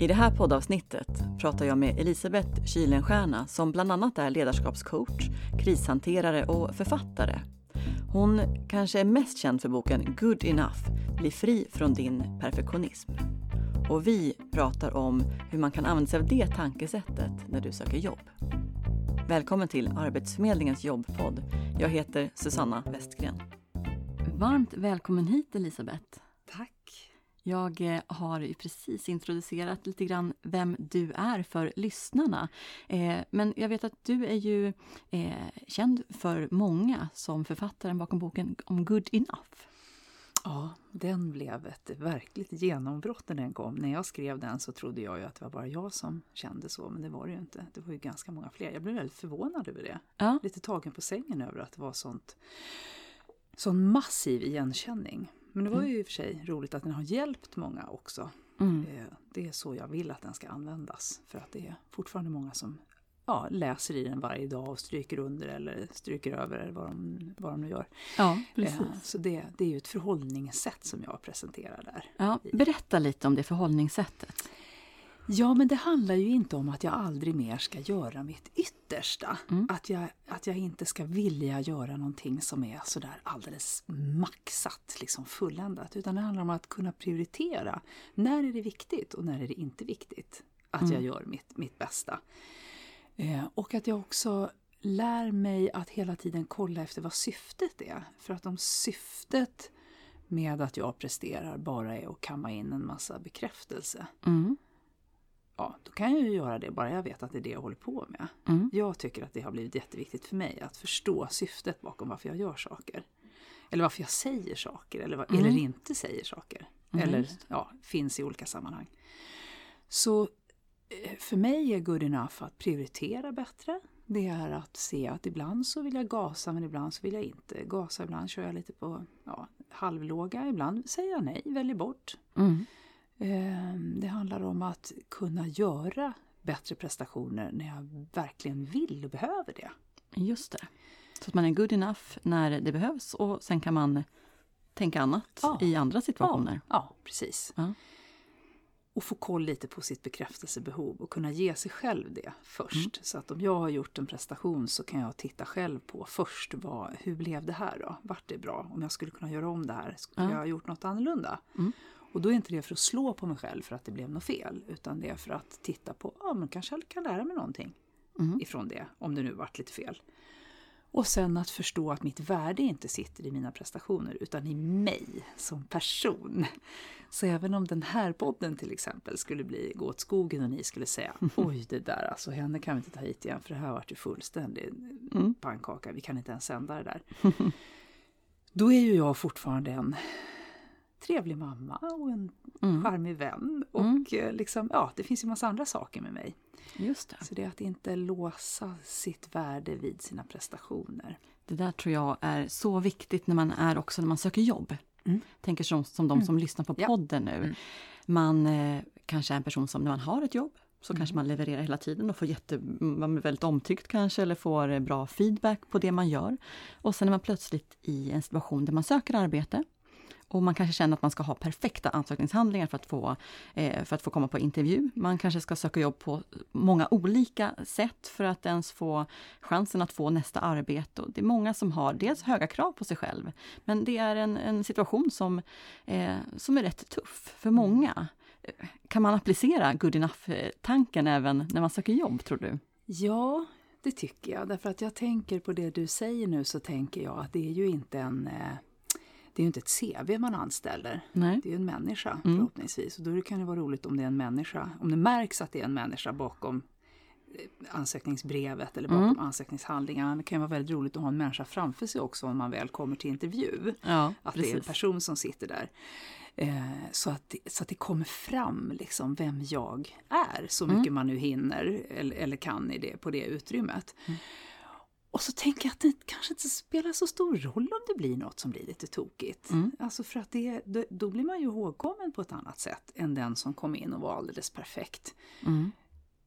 I det här poddavsnittet pratar jag med Elisabeth Kylenstierna som bland annat är ledarskapscoach, krishanterare och författare. Hon kanske är mest känd för boken Good enough, bli fri från din perfektionism. Och vi pratar om hur man kan använda sig av det tankesättet när du söker jobb. Välkommen till Arbetsförmedlingens jobbpodd. Jag heter Susanna Westgren. Varmt välkommen hit Elisabeth. Jag eh, har ju precis introducerat lite grann vem du är för lyssnarna. Eh, men jag vet att du är ju eh, känd för många som författaren bakom boken om Good Enough. Ja, den blev ett verkligt genombrott när den kom. När jag skrev den så trodde jag ju att det var bara jag som kände så, men det var det ju inte. Det var ju ganska många fler. Jag blev väldigt förvånad över det. Ja. Lite tagen på sängen över att det var sånt, sån massiv igenkänning. Men det var ju i och för sig roligt att den har hjälpt många också. Mm. Eh, Det är så jag vill att den ska användas. För att det är fortfarande många som ja, läser i den varje dag och stryker under eller stryker över eller vad de, vad de nu gör. Ja, precis. Eh, Så det, det är ju ett förhållningssätt som jag presenterar där. Ja, berätta lite om det förhållningssättet. Ja, men det handlar ju inte om att jag aldrig mer ska göra mitt yttersta. Mm. Att, jag, att jag inte ska vilja göra någonting som är sådär alldeles maxat, liksom fulländat. Utan det handlar om att kunna prioritera. När är det viktigt och när är det inte viktigt att Mm. jag gör mitt, mitt bästa? Eh, och att jag också lär mig att hela tiden kolla efter vad syftet är. För att om syftet med att jag presterar bara är att kamma in en massa bekräftelse Mm. Ja, då kan jag ju göra det bara jag vet att det är det jag håller på med. Mm. Jag tycker att det har blivit jätteviktigt för mig att förstå syftet bakom varför jag gör saker. Eller varför jag säger saker eller, Mm. eller inte säger saker. Mm, eller ja, finns i olika sammanhang. Så eh, för mig är good enough att prioritera bättre. Det är att se att ibland så vill jag gasa men ibland så vill jag inte gasa. Ibland kör jag lite på ja, halvlåga, ibland säger jag nej, väljer bort. Mm. Eh, Det handlar om att kunna göra bättre prestationer när jag verkligen vill och behöver det. Just det. Så att man är good enough när det behövs och sen kan man tänka annat Ja. i andra situationer. Ja, precis. Ja. Och få koll lite på sitt bekräftelsebehov och kunna ge sig själv det först. Så att om jag har gjort en prestation så kan jag titta själv på först vad, hur blev det här då? Vart det bra? Om jag skulle kunna göra om det här, skulle Ja. jag ha gjort något annorlunda? Mm. Och då är inte det för att slå på mig själv för att det blev något fel, utan det är för att titta på, ja men kanske jag kan lära mig någonting Mm. ifrån det, om det nu vart lite fel. Och sen att förstå att mitt värde inte sitter i mina prestationer utan i mig som person. Så även om den här podden till exempel skulle bli gå åt skogen och ni skulle säga oj det där alltså henne kan vi inte ta hit igen för det här vart ju fullständig Mm. pannkaka, vi kan inte ens sända det där. Då är ju jag fortfarande en trevlig mamma och en Mm. charmig vän och Mm. eh, liksom, ja det finns ju massa andra saker med mig. Just det. Så det är att inte låsa sitt värde vid sina prestationer. Det där tror jag är så viktigt när man är också när man söker jobb. Mm. Tänker som, som de Mm. som lyssnar på Ja. podden nu. Mm. Man eh, kanske är en person som när man har ett jobb så Mm. kanske man levererar hela tiden och får jätte, man blir väldigt omtyckt kanske eller får eh, bra feedback på det man gör. Och sen är man plötsligt i en situation där man söker arbete och man kanske känner att man ska ha perfekta ansökningshandlingar för att få, eh, för att få komma på intervju. Man kanske ska söka jobb på många olika sätt för att ens få chansen att få nästa arbete. Och det är många som har dels höga krav på sig själv, men det är en, en situation som, eh, som är rätt tuff för många. Eh, Kan man applicera good enough-tanken även när man söker jobb, tror du? Ja, det tycker jag. Därför att jag tänker på det du säger nu så tänker jag att det är ju inte en eh, det är ju inte ett CV man anställer. Nej. Det är ju en människa Mm. förhoppningsvis. Och då kan det vara roligt om det är en människa. Om det märks att det är en människa bakom eh, ansökningsbrevet eller bakom Mm. ansökningshandlingarna. Det kan vara väldigt roligt att ha en människa framför sig också om man väl kommer till intervju. Ja, Att det är en person som sitter där. Eh, så, att, så att det kommer fram liksom vem jag är, så Mm. mycket man nu hinner eller, eller kan i det, på det utrymmet. Mm. Och så tänker jag att det kanske inte spelar så stor roll om det blir något som blir lite tokigt. Mm. Alltså för att det, då, blir man ju ihågkommen på ett annat sätt än den som kom in och var alldeles perfekt. Mm.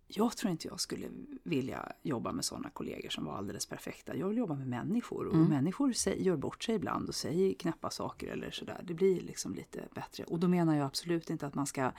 Jag tror inte jag skulle vilja jobba med sådana kollegor som var alldeles perfekta. Jag vill jobba med människor och Mm. människor gör bort sig ibland och säger knäppa saker eller sådär. Det blir liksom lite bättre. Och då menar jag absolut inte att man ska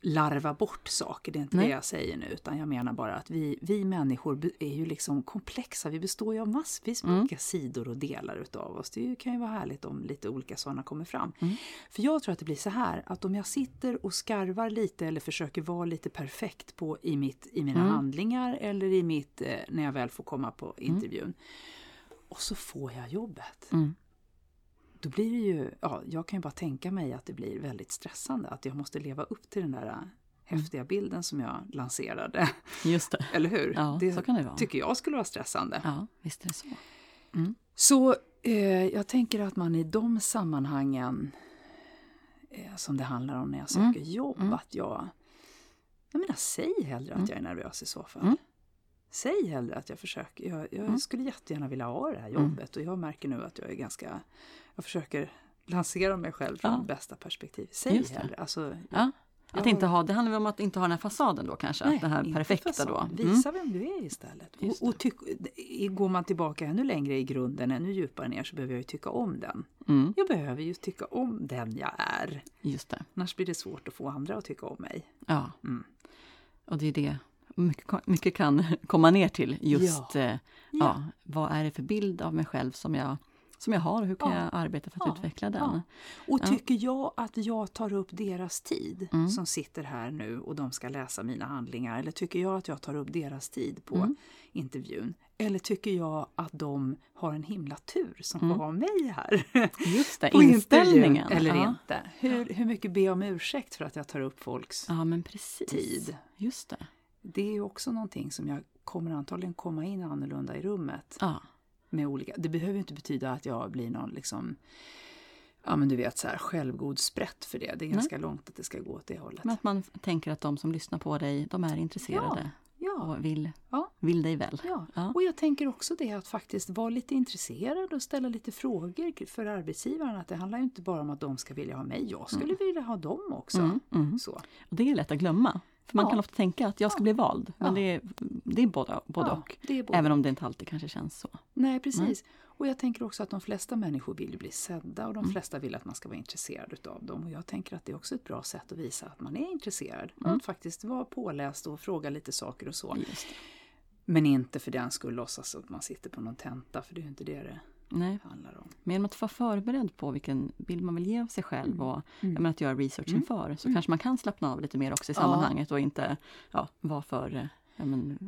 larva bort saker, det är inte Nej. det jag säger nu, utan jag menar bara att vi, vi människor är ju liksom komplexa, vi består ju av massvis med Mm. olika sidor och delar utav oss. Det kan ju vara härligt om lite olika sådana kommer fram. Mm. För jag tror att det blir så här, att om jag sitter och skarvar lite eller försöker vara lite perfekt på, i, mitt, i mina Mm. handlingar eller i mitt, eh, när jag väl får komma på intervjun, och så får jag jobbet Mm. Då blir det ju, ja, jag kan ju bara tänka mig att det blir väldigt stressande att jag måste leva upp till den där äh, häftiga bilden som jag lanserade. Just det. Eller hur? Ja, det så kan det vara. tycker jag skulle vara stressande. Ja, visst är det så. Så eh, jag tänker att man i de sammanhangen eh, som det handlar om när jag söker Mm. jobb, Mm. att jag... Jag menar, säg hellre Mm. att jag är nervös i så fall. Mm. Säg hellre att jag försöker. Jag, jag Mm. skulle jättegärna vilja ha det här Mm. jobbet och jag märker nu att jag är ganska... Jag försöker lansera mig själv från Ja. bästa perspektiv. Säg Just det. hellre. Alltså, Ja. Att inte ha, det handlar väl om att inte ha den här fasaden då kanske? Nej, det här perfekta fasad. då? Mm. Visa vem du är istället. Och, och tyck, går man tillbaka ännu längre i grunden, ännu djupare ner, så behöver jag ju tycka om den. Mm. Jag behöver ju tycka om den jag är. Just det. Annars blir det svårt att få andra att tycka om mig. Ja. Mm. Och det är det mycket, mycket kan komma ner till. Just Ja. ja. ja, vad är det för bild av mig själv som jag, som jag har och hur kan Ja. jag arbeta för att utveckla den? Och tycker jag att jag tar upp deras tid Mm. som sitter här nu och de ska läsa mina handlingar eller tycker jag att jag tar upp deras tid på Mm. intervjun? Eller tycker jag att de har en himla tur som Mm. får ha mig här? Just det, inställningen. Eller ja. inte. Hur, hur mycket ber jag om ursäkt för att jag tar upp folks Ja, tid? Just det. Det är också någonting som jag kommer antagligen komma in annorlunda i rummet. Ja, med olika. Det behöver ju inte betyda att jag blir någon liksom Ja men du vet så här självgod sprätt för det. Det är ganska långt att det ska gå åt det hållet. men att man tänker att de som lyssnar på dig, de är intresserade ja, och vill, Ja. vill dig väl. ja. Ja. Och jag tänker också det att faktiskt vara lite intresserad och ställa lite frågor för arbetsgivaren. Att det handlar ju inte bara om att de ska vilja ha mig, jag skulle vilja ha dem också. Mm, mm. Så. Och det är lätt att glömma. För man Ja. kan ofta tänka att jag ska bli vald. Men det, är, det är både, både och. både Även om det inte alltid kanske känns så. Nej, precis. Och jag tänker också att de flesta människor vill bli sedda och de Mm. flesta vill att man ska vara intresserad utav dem. Och jag tänker att det är också ett bra sätt att visa att man är intresserad. Mm. Att faktiskt vara påläst och fråga lite saker och så. Men inte för den skull låtsas att man sitter på någon tenta, för det är ju inte det det Nej, handlar om. men genom att vara förberedd på vilken bild man vill ge av sig själv och Mm. jag menar, att göra research Mm. inför så Mm. kanske man kan slappna av lite mer också i Ja. sammanhanget och inte ja, vara för, eh, ja, men,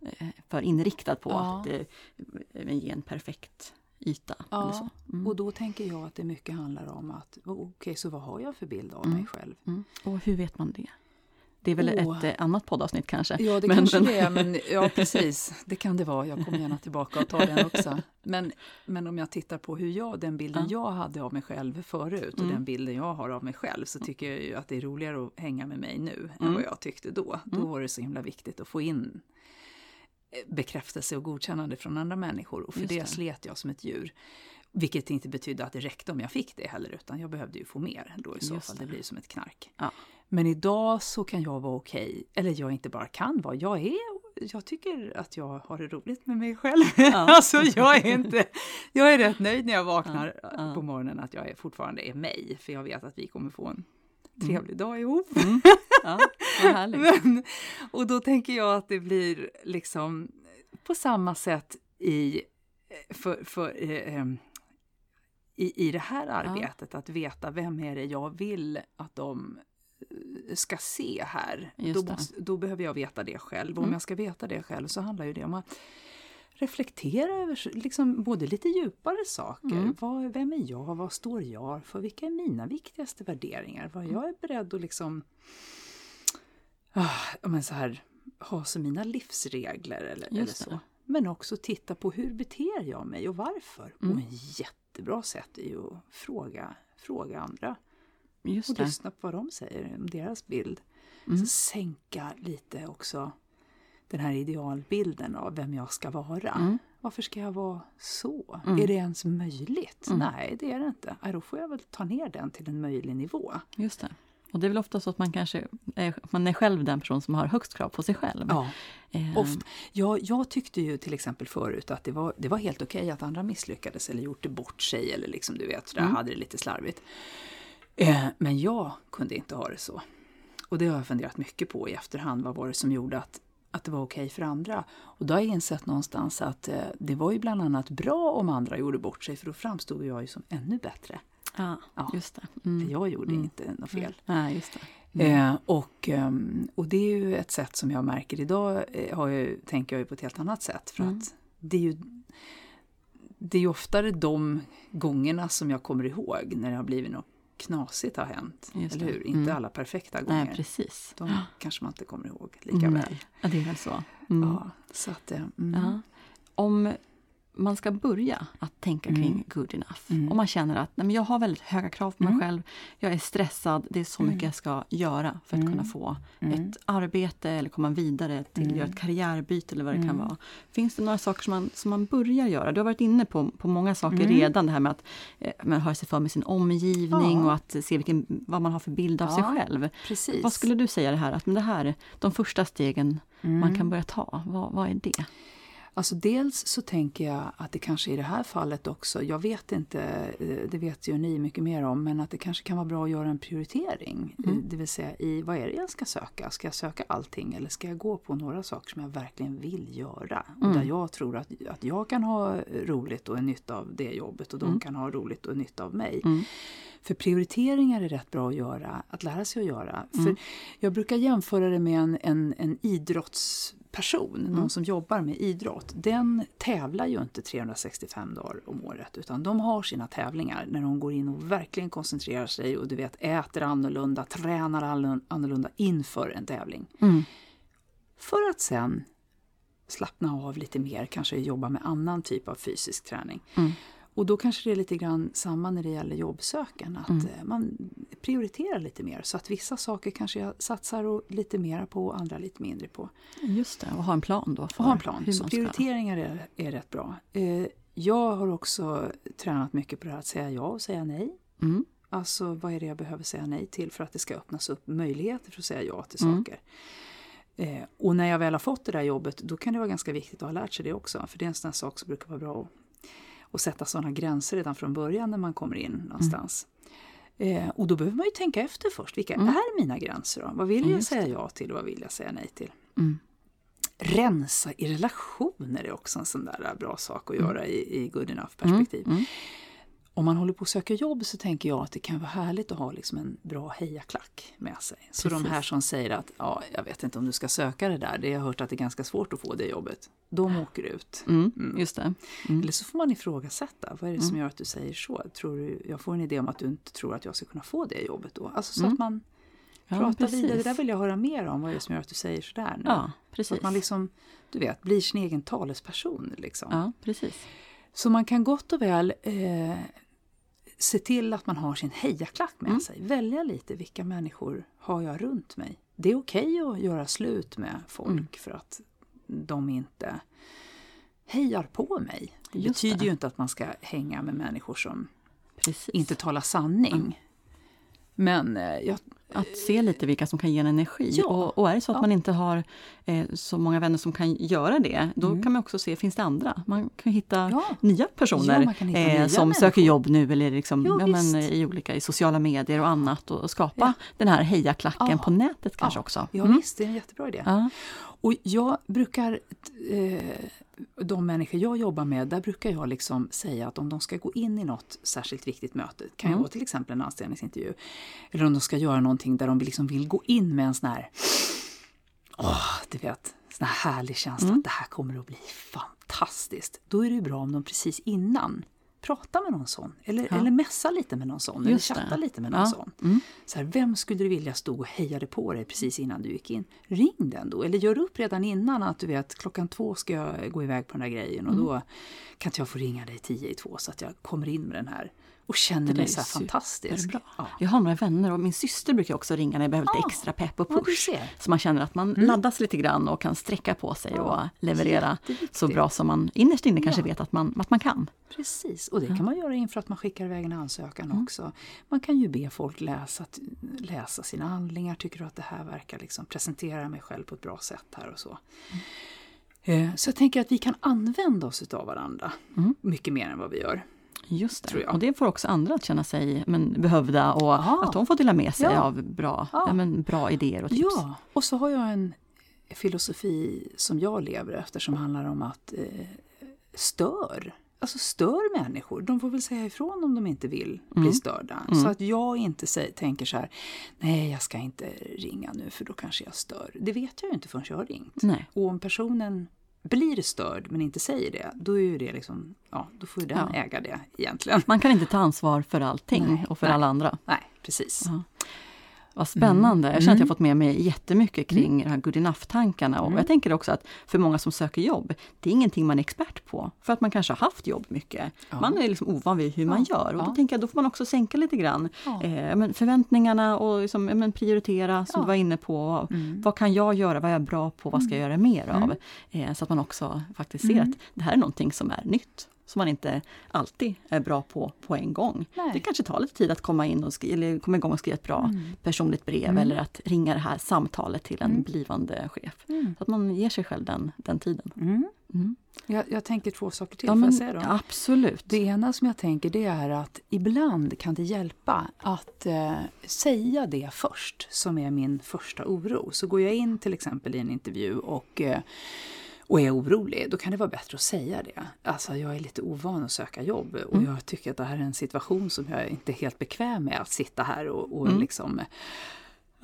eh, för inriktad på Ja. att eh, ge en perfekt yta. Ja, Eller så. Mm. Och då tänker jag att det mycket handlar om att, okej, så vad har jag för bild av Mm. mig själv? Mm. Och hur vet man det? Det är väl Åh. ett eh, annat poddavsnitt kanske? Ja, det Men- kanske men- det är, men ja precis, det kan det vara. Jag kommer gärna tillbaka och tar den också. Men, men om jag tittar på hur jag, den bilden Ja. jag hade av mig själv förut och Mm. den bilden jag har av mig själv så tycker jag ju att det är roligare att hänga med mig nu än Mm. vad jag tyckte då. Då Mm. var det så himla viktigt att få in eh, bekräftelse och godkännande från andra människor och för Just det det. slet jag som ett djur. Vilket inte betydde att det räckte om jag fick det heller, utan jag behövde ju få mer då i så Just fall. det. Det blir som ett knark. Ja. Men idag så kan jag vara okej, eller jag inte bara kan vara, jag är jag tycker att jag har det roligt med mig själv. Ja. alltså jag är inte, jag är rätt nöjd när jag vaknar Ja, ja. på morgonen att jag är, fortfarande är mig, för jag vet att vi kommer få en trevlig dag ihop. Mm. Ja. Men, och då tänker jag att det blir liksom på samma sätt i, för, för, eh, em, i, i det här arbetet, att veta vem är det jag vill att de ska se här. Då, måste, då behöver jag veta det själv. Och om Mm. jag ska veta det själv så handlar ju det om att reflektera över liksom både lite djupare saker. Mm. Vad, vem är jag? Vad står jag för? Vilka är mina viktigaste värderingar? Vad jag är beredd att liksom ah, men så här, ha som mina livsregler eller, eller så. det. Men också titta på hur beter jag mig och varför. Mm. Och en jättebra sätt är ju att fråga, fråga andra Just och det. lyssna på vad de säger om deras bild. Mm. Så sänka lite också den här idealbilden av vem jag ska vara. Mm. Varför ska jag vara så? Mm. Är det ens möjligt? Mm. Nej, det är det inte. Nej, då får jag väl ta ner den till en möjlig nivå. Just det. Och det är väl ofta så att man kanske är, man är själv den person som har högst krav på sig själv. Ja, Eh, ofta. Jag, jag tyckte ju till exempel förut att det var, det var helt okej att andra misslyckades eller gjort det bort sig eller liksom du vet, sådär, Mm. hade det lite slarvigt. Eh, men jag kunde inte ha det så. Och det har jag funderat mycket på i efterhand. Vad var det som gjorde att, att det var okej för andra? Och då har jag insett någonstans att eh, det var ju bland annat bra om andra gjorde bort sig för då framstod jag ju som ännu bättre. Ja, Ja. just det. För Mm. jag gjorde Mm. inte något fel. Ja, just det. Mm. Eh, och, ehm, och det är ju ett sätt som jag märker idag, eh, har jag, tänker jag ju på ett helt annat sätt. För Mm. att det är ju det är ju oftare de gångerna som jag kommer ihåg när det har blivit något knasigt har hänt. Eller hur? Inte Mm. alla perfekta gånger. Nej, precis. de kanske man inte kommer ihåg lika Nej. väl. Ja, det är väl så. Mm. Ja, så att, mm. Ja. Om man ska börja att tänka kring Mm. good enough. Mm. Om man känner att nej, men jag har väldigt höga krav på mig Mm. själv. Jag är stressad. Det är så mycket Mm. jag ska göra för att Mm. kunna få ett arbete eller komma vidare till göra ett karriärbyte eller vad det kan vara. Finns det några saker som man, som man börjar göra? Du har varit inne på, på många saker redan. Det här med att eh, man hör sig för med sin omgivning Ja. och att se vilken, vad man har för bild av sig Ja, själv. Precis. Vad skulle du säga det här, att men det här, de första stegen man kan börja ta, vad, vad är det? Alltså dels så tänker jag att det kanske i det här fallet också, jag vet inte, eh, det vet ju ni mycket mer om, men att det kanske kan vara bra att göra en prioritering. Mm. Eh, Det vill säga i vad är det jag ska söka? Ska jag söka allting eller ska jag gå på några saker som jag verkligen vill göra? Och Mm. där jag tror att, att jag kan ha roligt och en nytta av det jobbet och de Mm. kan ha roligt och nytta av mig. Mm. För prioriteringar är rätt bra att göra, att lära sig att göra. Mm. För jag brukar jämföra det med en, en, en idrottsperson, Mm. någon som jobbar med idrott. Den tävlar ju inte 365 dagar om året utan de har sina tävlingar när de går in och verkligen koncentrerar sig och du vet äter annorlunda, tränar annorlunda inför en tävling. Mm. För att sen slappna av lite mer, kanske jobba med annan typ av fysisk träning. Mm. Och då kanske det är lite grann samma när det gäller jobbsöken. Att Mm. eh, man prioriterar lite mer. Så att vissa saker kanske jag satsar lite mer på och andra lite mindre på. Just det, och ha en plan då. För Och ha en plan. Så prioriteringar är, är rätt bra. Eh, jag har också tränat mycket på det här att säga ja och säga nej. Mm. Alltså vad är det jag behöver säga nej till för att det ska öppnas upp möjligheter för att säga ja till Mm. saker. Eh, och när jag väl har fått det där jobbet då kan det vara ganska viktigt att ha lärt sig det också. För det är en sån sak som brukar vara bra att sätta sådana gränser redan från början när man kommer in någonstans. Eh, och då behöver man ju tänka efter först. Vilka Mm. är mina gränser då? Vad vill jag Just säga ja till och vad vill jag säga nej till? Mm. Rensa i relationer är också en sån där bra sak att Mm. göra i, i good enough perspektiv. Mm. Om man håller på att söka jobb så tänker jag att det kan vara härligt att ha liksom en bra hejaklack med sig. Så de Precis. här som säger att ja, jag vet inte om du ska söka det där, det jag har hört att det är ganska svårt att få det jobbet. De åker ut. Mm. Mm. Just det. Mm. Eller så får man ifrågasätta, vad är det som gör att du säger så? Tror du, jag får en idé om att du inte tror att jag ska kunna få det jobbet då. Alltså så Mm. att man Ja, pratar precis. vidare, det där vill jag höra mer om, vad är det som gör att du säger sådär nu? Ja, så precis. att man liksom, du vet, blir sin egen talesperson. Liksom. Ja, precis. Så man kan gott och väl eh, se till att man har sin hejaklack med Mm. sig. Välja lite vilka människor har jag runt mig. Det är okej att göra slut med folk Mm. för att de inte hejar på mig. Det Just betyder det. ju inte att man ska hänga med människor som precis. inte talar sanning. Mm. Men eh, jag, Att se lite vilka som kan ge en energi. Ja. Och, och är det så att Ja. man inte har eh, så många vänner som kan göra det, då Mm. kan man också se, finns det andra? Man kan hitta ja, nya personer hitta eh, nya som människor. söker jobb nu eller liksom, Jo, men, i olika i sociala medier och annat och, och skapa den här hejaklacken Ja. på nätet kanske också. ja Mm. visst, det är en jättebra idé. Och jag brukar, eh, de människor jag jobbar med, där brukar jag liksom säga att om de ska gå in i något särskilt viktigt möte, kan ju Mm. vara till exempel en anställningsintervju, eller om de ska göra någonting där de liksom vill gå in med en sån här, åh, du vet, sån här härlig känsla Mm. att det här kommer att bli fantastiskt. Då är det ju bra om de precis innan pratar med någon sån, eller, Ja. eller mässar lite med någon sån, eller Just det. lite med någon Ja. sån. Mm. Så här, vem skulle du vilja stå och hejade på dig precis innan du gick in? Ring den då, eller gör upp redan innan att du vet klockan två ska jag gå iväg på den här grejen och Mm. då kan inte jag få ringa dig tio i två så att jag kommer in med den här och känner mig så fantastisk. Ja. Jag har några vänner och min syster brukar också ringa när jag behöver lite Ja. extra pepp och push. så man känner att man Mm. laddas lite grann och kan sträcka på sig Ja, och leverera så bra som man innerst inne kanske Ja. vet att man, att man kan. Precis, och det kan man göra inför att man skickar iväg en ansökan Mm. också. Man kan ju be folk läsa, läsa sina handlingar. Tycker du att det här verkar liksom presentera mig själv på ett bra sätt här och så. Eh, Så jag tänker att vi kan använda oss av varandra Mm. mycket mer än vad vi gör. Just det. Och det får också andra att känna sig men, behövda och Aha. att de får dela med sig Ja. av bra, Ja. ja. men, bra idéer och tips. Ja, och så har jag en filosofi som jag lever efter som handlar om att eh, stör. Alltså stör människor. De får väl säga ifrån om de inte vill bli Mm. störda. Mm. Så att jag inte säger, tänker så här, nej jag ska inte ringa nu för då kanske jag stör. Det vet jag ju inte förrän jag har ringt. Nej. Och om personen blir störd men inte säger det, då är ju det liksom, ja då får ju den Ja. äga det egentligen. Man kan inte ta ansvar för allting Nej, och för nej. alla andra. Nej, precis. Ja. Vad spännande! Jag känner att jag Mm. fått med mig jättemycket kring de här good enough-tankarna. Och Mm. jag tänker också att för många som söker jobb, det är ingenting man är expert på. För att man kanske har haft jobb mycket. Ja. Man är liksom ovan vid hur man Ja, gör. Och då ja. tänker jag, då får man också sänka lite grann eh, men förväntningarna och liksom, men prioritera, som du var inne på. Mm. Vad kan jag göra? Vad är jag bra på? Vad ska jag göra mer av? Mm. Eh, så att man också faktiskt ser Mm. att det här är någonting som är nytt. Som man inte alltid är bra på på en gång. Nej. Det kanske tar lite tid att komma in och skri- eller komma igång och skriva ett bra Mm. personligt brev Mm. eller att ringa det här samtalet till en Mm. blivande chef. Mm. Så att man ger sig själv den, den tiden. Mm. Mm. Jag, jag tänker två saker till, Ja, men, säga absolut. Det ena som jag tänker det är att ibland kan det hjälpa att eh, säga det först, som är min första oro. Så går jag in till exempel i en intervju och, eh, och är orolig, då kan det vara bättre att säga det. Alltså jag är lite ovan att söka jobb och Mm. jag tycker att det här är en situation som jag inte är helt bekväm med, att sitta här och, och Mm. liksom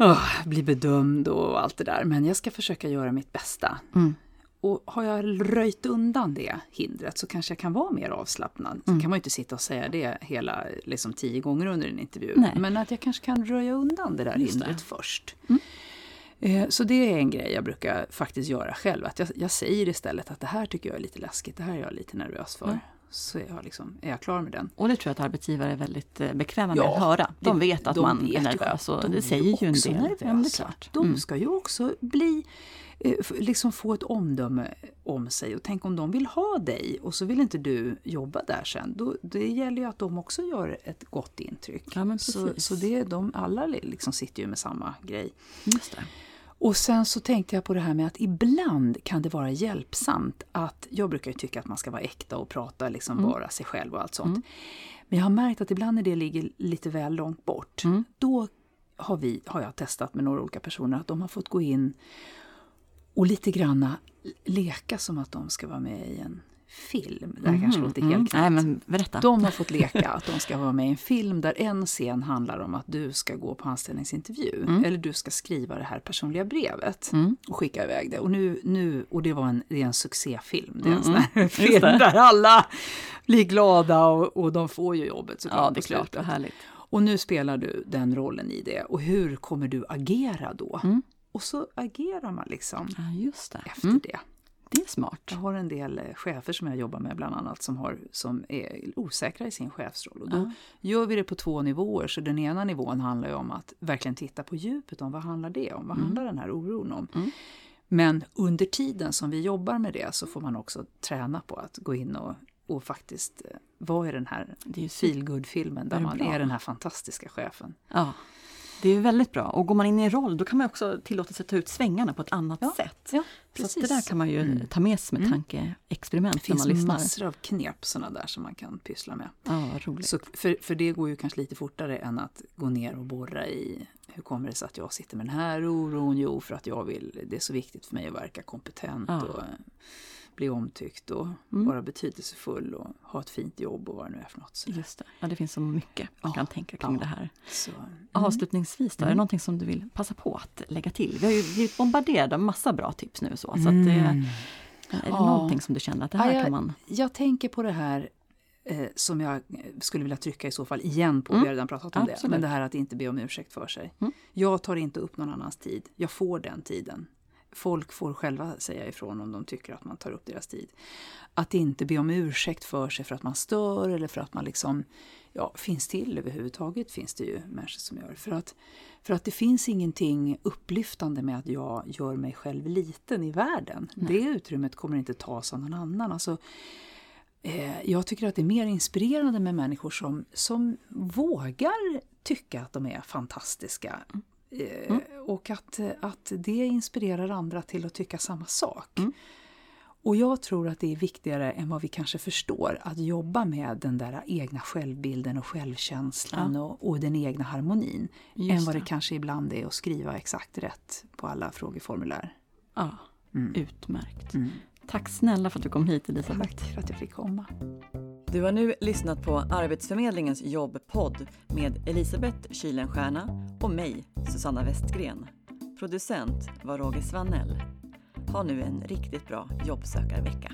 eh, bli bedömd och allt det där. Men jag ska försöka göra mitt bästa. Mm. Och har jag röjt undan det hindret så kanske jag kan vara mer avslappnad. Så Mm. kan man ju inte sitta och säga det hela liksom, tio gånger under en intervju. Nej. Men att jag kanske kan röja undan det där Just det. hindret först. Mm. Eh, så det är en grej jag brukar faktiskt göra själv. Att jag, jag säger istället att det här tycker jag är lite läskigt, det här är jag lite nervös för. Mm. Så är jag, liksom, är jag klar med den. Och det tror jag att arbetsgivare är väldigt eh, bekväma med Ja, att höra. De det- vet att de man vet är nervös och de det säger ju en del. Ja, nervösa. De Mm. ska ju också bli, eh, liksom få ett omdöme om sig. Och tänk om de vill ha dig och så vill inte du jobba där sen. Då, det gäller ju att de också gör ett gott intryck. Ja, men så så det, de alla liksom sitter ju med samma grej. Just det. Och sen så tänkte jag på det här med att ibland kan det vara hjälpsamt att, jag brukar ju tycka att man ska vara äkta och prata liksom Mm. bara sig själv och allt sånt. Mm. Men jag har märkt att ibland när det ligger lite väl långt bort, Mm. då har, vi, har jag testat med några olika personer att de har fått gå in och lite granna leka som att de ska vara med i en film. Det här kanske Mhm, låter mm. helt knäppt. Nej, men berätta. De har fått leka att de ska vara med i en film där en scen handlar om att du ska gå på anställningsintervju. Mm. Eller du ska skriva det här personliga brevet Mm. och skicka iväg det. Och, nu, nu, och det, var en, det är en succéfilm. Det är en Mm, sån här mm. film där alla blir glada och, och de får ju jobbet såklart Ja, det är klart. slutet. Härligt. Och nu spelar du den rollen i det. Och hur kommer du agera då? Mm. Och så agerar man liksom Ja, efter Mm. det. Det är smart. Jag har en del eh, chefer som jag jobbar med bland annat som, har, som är osäkra i sin chefsroll. Och då Ja. gör vi det på två nivåer. Så den ena nivån handlar om att verkligen titta på djupet om vad handlar det om? Vad Mm. handlar den här oron om? Mm. Men under tiden som vi jobbar med det så får man också träna på att gå in och, och faktiskt eh, vara i den här feelgood-filmen där man bra? är den här fantastiska chefen. Ja, det är väldigt bra. Och går man in i en roll, då kan man också tillåta sig att ta ut svängarna på ett annat Ja, sätt. ja, Så att det precis. där kan man ju Mm. ta med sig med Mm. tankeexperiment Det när finns man lyssnar. massor av knep såna där som man kan pyssla med. Ja, roligt. Så för, för det går ju kanske lite fortare än att gå ner och borra i hur kommer det sig att jag sitter med den här oron? Jo, för att jag vill, det är så viktigt för mig att verka kompetent Ja. och bli omtyckt och Mm. vara betydelsefull och ha ett fint jobb och vad det nu är för något. Just det. Ja, det finns så mycket man Ja, kan tänka kring ja. det här. så, mm. Avslutningsvis, då, är det Mm. någonting som du vill passa på att lägga till? Vi har ju blivit bombarderade av massa bra tips nu. Så, så att det, Mm. är det Ja. någonting som du känner att det här Ja, jag- kan man... Jag tänker på det här eh, som jag eh, skulle vilja trycka i så fall igen på, Mm. vi har redan pratat om det, Absolut. men det här att inte be om ursäkt för sig. Mm. Jag tar inte upp någon annans tid, jag får den tiden. Folk får själva säga ifrån om de tycker att man tar upp deras tid. Att inte be om ursäkt för sig för att man stör eller för att man liksom ja, finns till överhuvudtaget finns det ju människor som gör. För att, för att det finns ingenting upplyftande med att jag gör mig själv liten i världen. Det utrymmet kommer inte tas av någon annan. Alltså, eh, jag tycker att det är mer inspirerande med människor som, som vågar tycka att de är fantastiska. Eh, Och att, att det inspirerar andra till att tycka samma sak. Mm. Och jag tror att det är viktigare än vad vi kanske förstår att jobba med den där egna självbilden och självkänslan ja. och, och, den egna harmonin. Just än vad det, det kanske ibland är att skriva exakt rätt på alla frågeformulär. Ja, mm. utmärkt. Mm. Tack snälla för att du kom hit Elisabeth. Tack för att jag fick komma. Du har nu lyssnat på Arbetsförmedlingens jobbpodd med Elisabeth Kylenstierna och mig, Susanna Westgren. Producent var Roger Svanell. Ha nu en riktigt bra jobbsökarvecka.